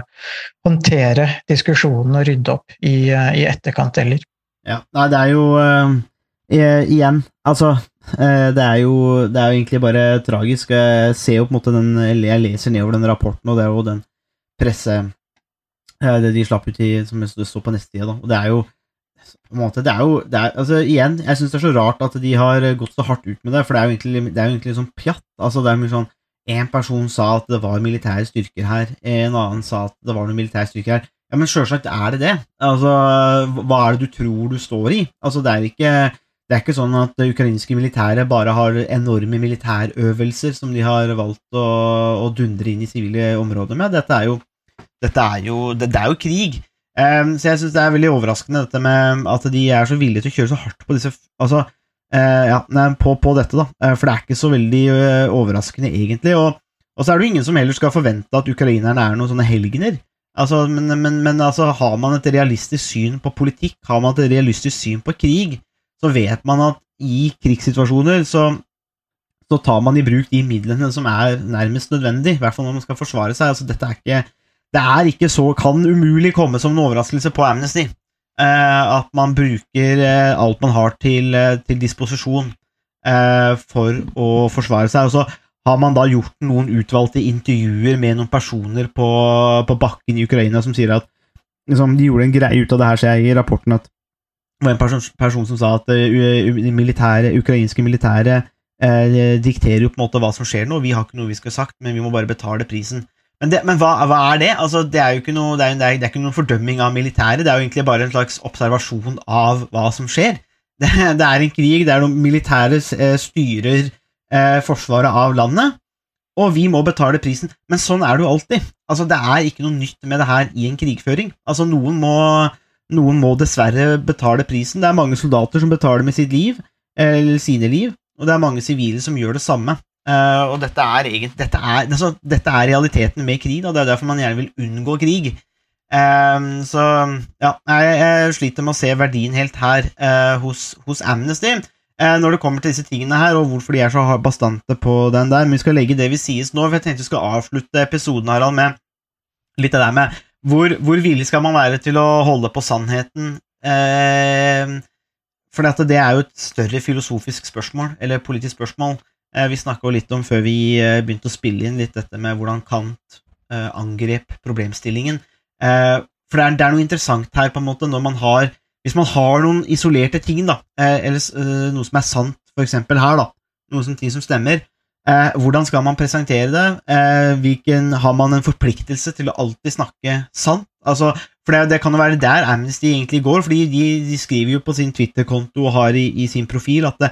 håndtere diskusjonen og rydde opp i, uh, i etterkant heller. Ja, Nei, det er jo Eh, igjen, altså eh, det, er jo, det er jo egentlig bare tragisk. Jeg ser jo på en måte den Jeg leser nedover den rapporten, og det er jo den presse eh, Det de slapp ut i, som det står på neste side, da. Og det er jo på en måte, det er jo det er, altså Igjen, jeg syns det er så rart at de har gått så hardt ut med det, for det er jo egentlig, det er jo egentlig sånn pjatt. Altså, det er mye sånn En person sa at det var militære styrker her, en annen sa at det var noen militære styrker her. Ja, men sjølsagt er det det. Altså, hva er det du tror du står i? Altså, det er ikke det er ikke sånn at det ukrainske militæret bare har enorme militærøvelser som de har valgt å, å dundre inn i sivile områder med. Dette er jo, dette er jo, det, det er jo krig. Um, så jeg syns det er veldig overraskende dette med at de er så villige til å kjøre så hardt på disse Altså, uh, ja, på, på, dette, da. Uh, for det er ikke så veldig uh, overraskende, egentlig. Og, og, så er det jo ingen som heller skal forvente at ukrainerne er noen sånne helgener. Altså, men, men, men altså, har man et realistisk syn på politikk, har man et realistisk syn på krig, så vet man at i krigssituasjoner så, så, tar man i bruk de midlene som er nærmest nødvendig, i hvert fall når man skal forsvare seg. Altså, dette er ikke, det er ikke så Kan umulig komme som en overraskelse på Amnesty eh, at man bruker eh, alt man har til, eh, til disposisjon for å forsvare seg. Og så har man da gjort noen utvalgte intervjuer med noen personer på, på bakken i Ukraina som sier at liksom, De gjorde en greie ut av det her, ser jeg i rapporten, at det var en person, person som sa at uh, militære, ukrainske militære uh, dikterer jo på en måte hva som skjer nå. Vi har ikke noe vi skulle sagt, men vi må bare betale prisen. Men, det, men hva, hva, er det? Altså, det er jo ikke noe, det er, det er, ikke noen fordømming av militæret. Det er jo egentlig bare en slags observasjon av hva som skjer. *laughs* Det, er en krig der militære uh, styrer forsvaret av landet, og vi må betale prisen. Men sånn er det jo alltid. Altså, det er ikke noe nytt med det her i en krigføring. Altså, noen må noen må dessverre betale prisen. Det er mange soldater som betaler med sitt liv, eller sine liv, og det er mange sivile som gjør det samme. Uh, og dette er, egentlig, dette, er, altså, dette er, realiteten med krig, og det er derfor man gjerne vil unngå krig. Uh, så ja, jeg, jeg, sliter med å se verdien helt her uh, hos, hos, Amnesty når det kommer til disse tingene her, og hvorfor de er så bastante på den der. Men vi skal legge det vi sies nå, for jeg tenkte vi skal avslutte episoden Harald, med litt av det med hvor, hvor, villig skal man være til å holde på sannheten? Eh, for det er jo et større filosofisk spørsmål, eller politisk spørsmål. Eh, vi snakka litt om før vi eh, begynte å spille inn litt dette med hvordan Kant eh, angrep problemstillingen. Eh, for det er, det er, noe interessant her, på en måte, når man har Hvis man har noen isolerte ting, da, eh, eller noe som er sant, for eksempel her, da, noe som, ting som stemmer, Eh, hvordan skal man presentere det? Eh, hvilken, har man en forpliktelse til å alltid snakke sant? Altså, for det, det, kan jo være der Amnesty egentlig går, fordi de, de skriver jo på sin Twitter-konto og har i, i, sin profil at det,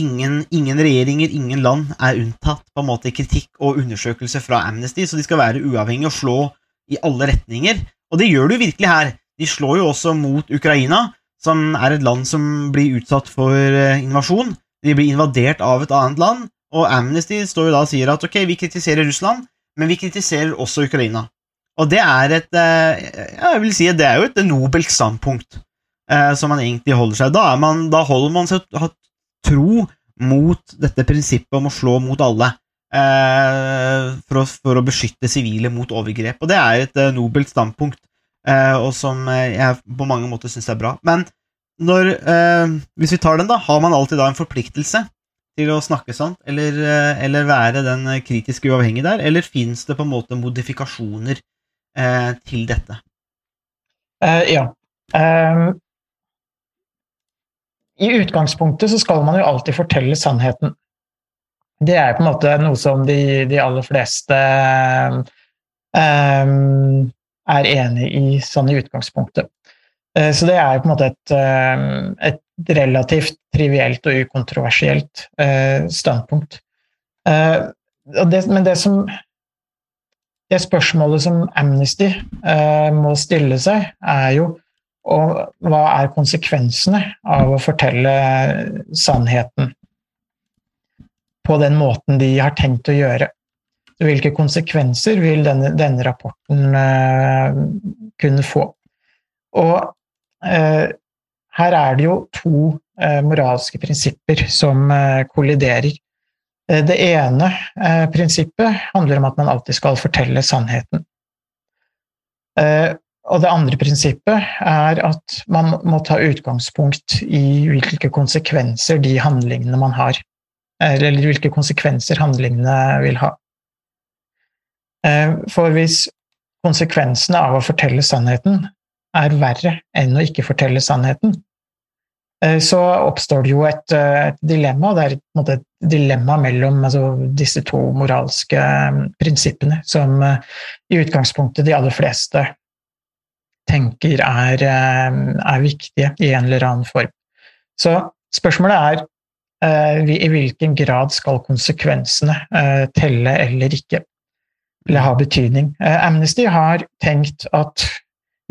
ingen, ingen, regjeringer, ingen land er unntatt på en måte kritikk og undersøkelse fra Amnesty, så de skal være uavhengige og slå i alle retninger. Og det gjør du virkelig her. De slår jo også mot Ukraina, som er et land som blir utsatt for eh, invasjon. De blir invadert av et annet land. Og Amnesty står jo da og sier at ok, vi kritiserer Russland, men vi kritiserer også Ukraina. Og det er et eh, jeg vil si det er jo et nobelt standpunkt eh, som man egentlig holder seg. Da, man, da holder man seg tro mot dette prinsippet om å slå mot alle. Eh, for, å, for, å, beskytte sivile mot overgrep. Og det er et nobelt standpunkt, og som jeg på mange måter syns er bra. Men når, hvis vi tar den, da, har man alltid da en forpliktelse til å snakke sant, eller, eh, eller være den kritisk uavhengige der, eller fins det på en måte modifikasjoner eh, til dette? Uh, ja. Um, I utgangspunktet så skal man jo alltid fortelle sannheten. Det er på en måte noe som de, de aller fleste um, er enig i sånn i utgangspunktet. Uh, så det er på en måte et, uh, et relativt trivielt og ukontroversielt eh, standpunkt. Det, men det som det spørsmålet som Amnesty må stille seg, er jo og hva er konsekvensene av å fortelle sannheten på den måten de har tenkt å gjøre? Hvilke konsekvenser vil denne, denne rapporten uh, kunne få? Og uh, her er det jo to uh, moralske prinsipper som kolliderer. Det ene prinsippet handler om at man alltid skal fortelle sannheten. Og det andre prinsippet er at man må ta utgangspunkt i hvilke konsekvenser de handlingene man har, eller hvilke konsekvenser handlingene vil ha. Eh, for hvis konsekvensene av å fortelle sannheten er verre enn å ikke fortelle sannheten, eh, så oppstår det jo et, eh, et dilemma. Det er et, dilemma mellom altså, disse to moralske prinsippene, som i utgangspunktet de aller fleste tenker er, eh, er, viktige i en eller annen form. Så spørsmålet er eh, i hvilken grad skal konsekvensene eh, telle eller ikke, eller ha betydning. Amnesty har tenkt at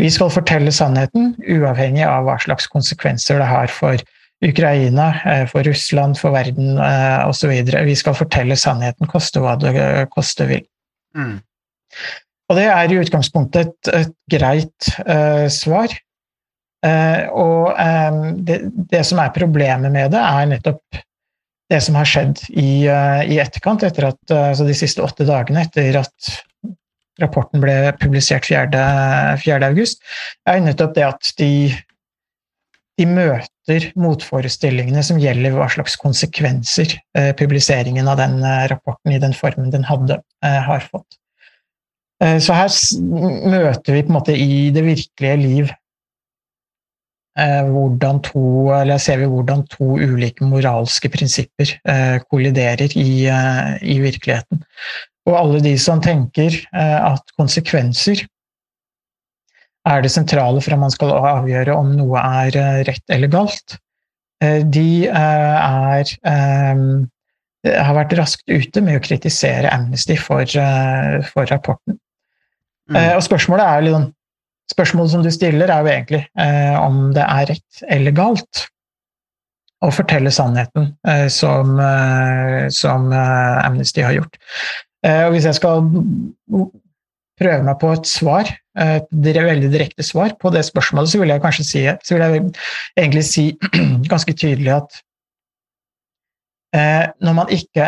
vi skal fortelle sannheten, uavhengig av hva slags konsekvenser det har for Ukraina, for Russland, for verden osv. Vi skal fortelle sannheten, koste hva det koste vil. Mm. Og det er i utgangspunktet et, et greit uh, svar. Uh, og um, det, det, som er problemet med det, er nettopp det som har skjedd i, uh, i etterkant, etter at, altså de siste åtte dagene etter at rapporten ble publisert 4. 4. august, er nettopp det at de, de møter motforestillingene som gjelder hva slags konsekvenser publiseringen av den rapporten i den formen den hadde, har fått. Eh, så her møter vi på en måte i det virkelige liv eh, hvordan to, eller ser vi hvordan to ulike moralske prinsipper eh, kolliderer i, i virkeligheten. Og alle de som tenker at konsekvenser er det sentrale for at man skal avgjøre om noe er rett eller galt, de er har vært raskt ute med å kritisere Amnesty for, for rapporten. Mm. Eh, og spørsmålet er liksom, Spørsmålet som du stiller, er jo egentlig eh, om det er rett eller galt å fortelle sannheten, eh, som, eh, som eh, Amnesty har gjort. Eh, og hvis jeg skal prøve meg på et svar, et veldig direkte svar på det spørsmålet, så vil jeg kanskje si, så vil jeg egentlig si *clears throat* ganske tydelig at når man ikke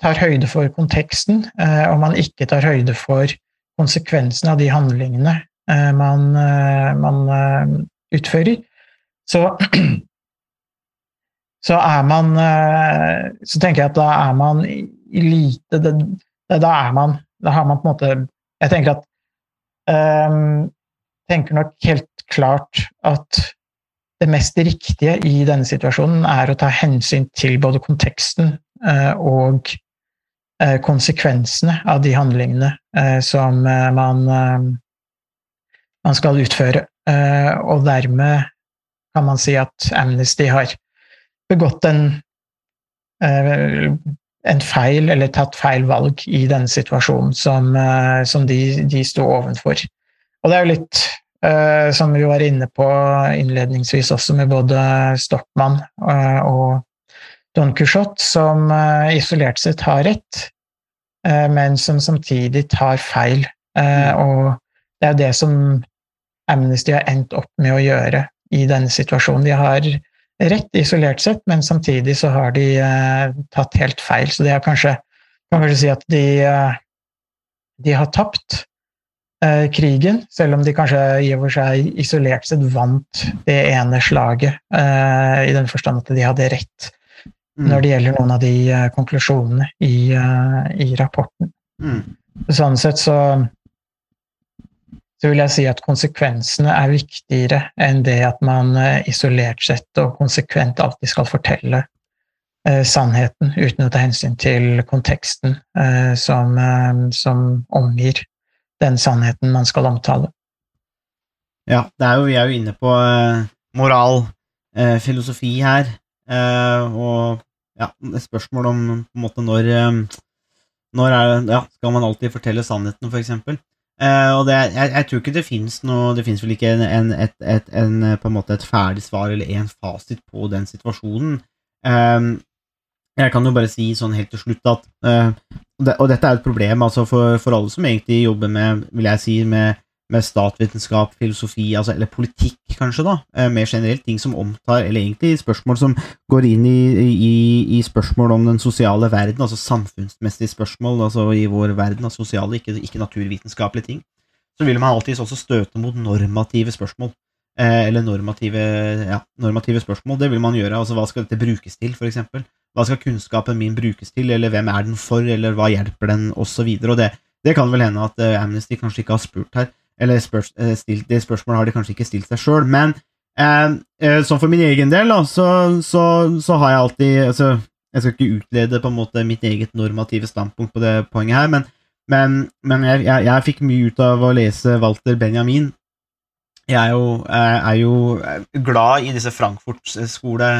tar høyde for konteksten, og man ikke tar høyde for konsekvensene av de handlingene eh, man, eh, man eh, utfører, så, *clears throat* så er man Så tenker jeg at da er man i lite Da er man Da har man på en måte Jeg tenker at um, tenker nok helt klart at det mest riktige i denne situasjonen er å ta hensyn til både konteksten og Eh, konsekvensene av de handlingene eh, som eh, man, man skal utføre. Og dermed kan man si at Amnesty har begått en, en feil, eller tatt feil valg i denne situasjonen som, som de, de sto ovenfor. Og det er jo litt som vi var inne på innledningsvis også, med både Stockmann og Don Quijote, som uh, isolert sett har rett, uh, men som samtidig tar feil. Uh, og det er det som Amnesty har endt opp med å gjøre i denne situasjonen. De har rett isolert sett, men samtidig så har de tatt helt feil. Så det er kanskje, kan kanskje si at de, de har tapt krigen, selv om de kanskje i og for seg isolert sett vant det ene slaget, i den forstand at de hadde rett mm. når det gjelder noen av de uh, konklusjonene i, uh, i rapporten. Mm. Sånn sett så, så vil jeg si at konsekvensene er viktigere enn det at man eh, isolert sett og konsekvent alltid skal fortelle eh, sannheten uten å ta hensyn til konteksten eh, som, eh, som omgir den sannheten man skal omtale. Ja, det jo, vi er jo inne på eh, moral, eh, filosofi her, og ja, spørsmål om på en måte når Når er, ja, skal man alltid fortelle sannheten, for eksempel? Eh, og det, jeg, jeg tror ikke det fins noe Det fins vel ikke en, en, et, et, en, eh, på en måte et ferdig svar eller en fasit på den situasjonen. Eh, jeg kan jo bare si sånn helt til slutt at eh, Og dette er et problem altså for, for alle som egentlig jobber med, vil jeg si, med, med statsvitenskap, filosofi, altså, eller politikk, kanskje, da, eh, mer generelt, ting som omtar, eller egentlig spørsmål som går inn i, i, i spørsmål om den sosiale verden, altså samfunnsmessige spørsmål, altså i vår verden, altså sosiale, ikke, ikke naturvitenskapelige ting, så vil man alltid også støte mot normative spørsmål. Eh, eller normative, ja, normative spørsmål. Det vil man gjøre. altså Hva skal dette brukes til, for eksempel? Hva skal kunnskapen min brukes til, eller hvem er den for, eller hva hjelper den, osv. Og, det, det kan vel hende at eh, Amnesty kanskje ikke har spurt her, eller spørs, eh, stilt, det spørsmålet har de kanskje ikke stilt seg sjøl, men eh, eh, sånn for min egen del, da, så, så, så har jeg alltid altså, Jeg skal ikke utlede på en måte mitt eget normative standpunkt på det poenget her, men, men, men jeg, jeg, jeg fikk mye ut av å lese Walter Benjamin. Jeg er jo, er jo glad i disse Frankfurt-skole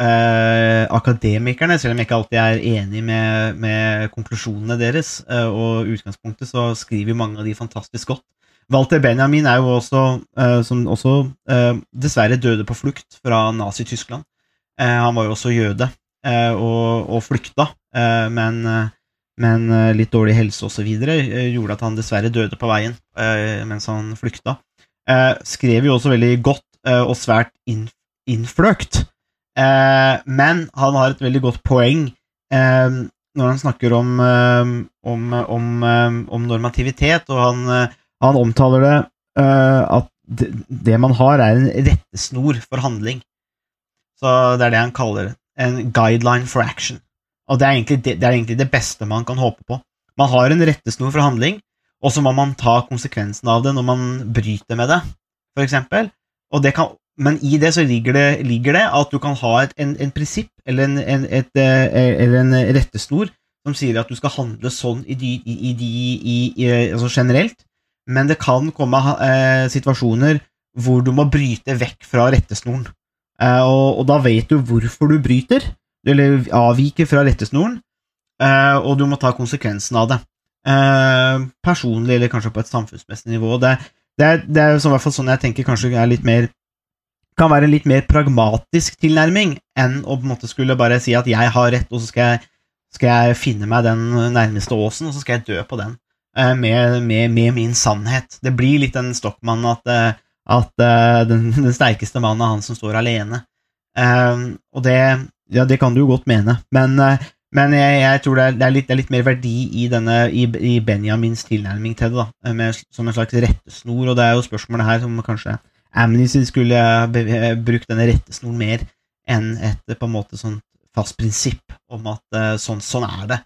eh, selv om jeg ikke alltid er enig med, med konklusjonene deres eh, og utgangspunktet, så skriver mange av de fantastisk godt. Walter Benjamin er jo også, eh, som også eh, dessverre døde på flukt fra Nazi-Tyskland. Eh, han var jo også jøde og, og flykta, men, men litt dårlig helse osv. gjorde at han dessverre døde på veien mens han flykta. Skrev jo også veldig godt og svært innfløkt. Men han har et veldig godt poeng når han snakker om, om, om, om normativitet, og han, han omtaler det uh, at det, man har, er en rettesnor for handling. Så det er det han kaller. En guideline for action. Og det er, det, det er egentlig det beste man kan håpe på. Man har en rettesnor for handling, og så må man ta konsekvensen av det når man bryter med det, for kan, men i det så ligger det, ligger det at du kan ha et en, en prinsipp eller en, en, et, eh, eller en rettesnor som sier at du skal handle sånn i de, i, i, altså generelt, men det kan komme eh, situasjoner hvor du må bryte vekk fra rettesnoren. Eh, og, og da vet du hvorfor du bryter, eller avviker fra rettesnoren, eh, og du må ta konsekvensen av det. Eh, personlig, eller kanskje på et samfunnsmessig nivå. Det, det, er, i hvert fall sånn jeg tenker kanskje er litt mer kan være en litt mer pragmatisk tilnærming enn å på en måte skulle bare si at jeg har rett, og så skal jeg, skal jeg finne meg den nærmeste åsen, og så skal jeg dø på den med, med, med min sannhet. Det blir litt den Stockmann at, eh, at eh, den, *laughs* den sterkeste mannen er han som står alene. Eh, og det, ja, det kan du jo godt mene, men, eh, men jeg, jeg tror det er, det, er litt, det er litt mer verdi i, denne, i, i Benjamins tilnærming til det, da, med, som en slags rettesnor, og det er jo spørsmålet her som kanskje Amnesty skulle brukt denne rettesnoren mer enn et på en måte sånt fast prinsipp om at eh, sånn, sånn er det.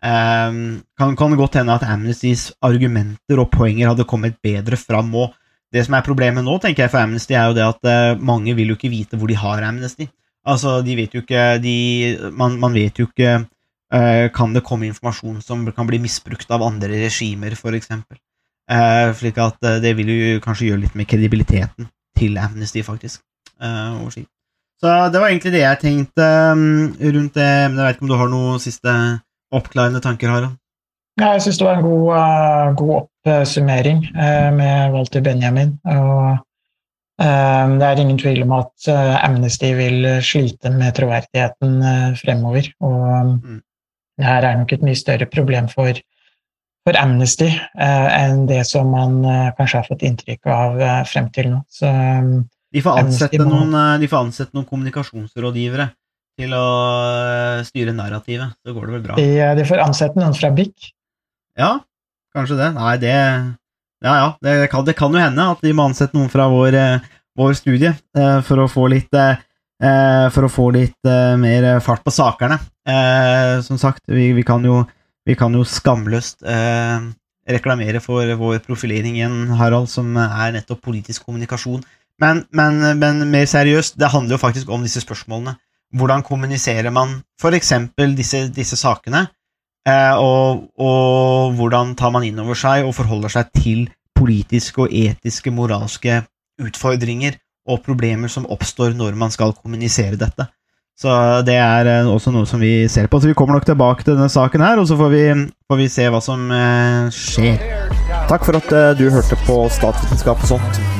Ehm, kan, kan godt hende at Amnestys argumenter og poenger hadde kommet bedre fram. og Det som er problemet nå, tenker jeg for Amnesty, er jo det at uh, mange vil jo ikke vite hvor de har Amnesty. Altså, de vet jo ikke de, man, man vet jo ikke uh, Kan det komme informasjon som kan bli misbrukt av andre regimer, for eksempel? Eh, slik at uh, det vil jo kanskje gjøre litt med kredibiliteten til Amnesty, faktisk. Så det var egentlig det jeg tenkte um, rundt det. Men jeg vet ikke om du har noe siste oppklarende tanker, Harald? Ja, jeg syns det var en god, uh, god oppsummering uh, med Walter Benjamin. Og uh, det er ingen tvil om at Amnesty vil slite med troverdigheten fremover. Og um, det her er nok et mye større problem for, for Amnesty enn det som man kanskje har fått inntrykk av frem til nå. Så um, De får ansette må- noen, de får ansette noen kommunikasjonsrådgivere til å eh, styre narrativet. Så går det vel bra. de, eh, de får ansette noen fra BIC. Ja, kanskje det. Nei, det Ja, ja. Det kan, det kan jo hende at de må ansette noen fra vår, eh, vår studie for å få litt For å få litt mer fart på sakene. Eh, som sagt, vi, vi, kan jo, vi kan jo skamløst eh, reklamere for vår profilering igjen, Harald, som er nettopp politisk kommunikasjon. Men, men, men mer seriøst, det handler jo faktisk om disse spørsmålene. Hvordan kommuniserer man f.eks. Disse, disse sakene? Eh, og, og hvordan tar man inn over seg og forholder seg til politiske og etiske, moralske utfordringer og problemer som oppstår når man skal kommunisere dette. Så det er eh, også noe som vi ser på. Så vi kommer nok tilbake til denne saken her, og så får vi, får vi se hva som eh, skjer. Takk for at du hørte på Statsvitenskap og sånt.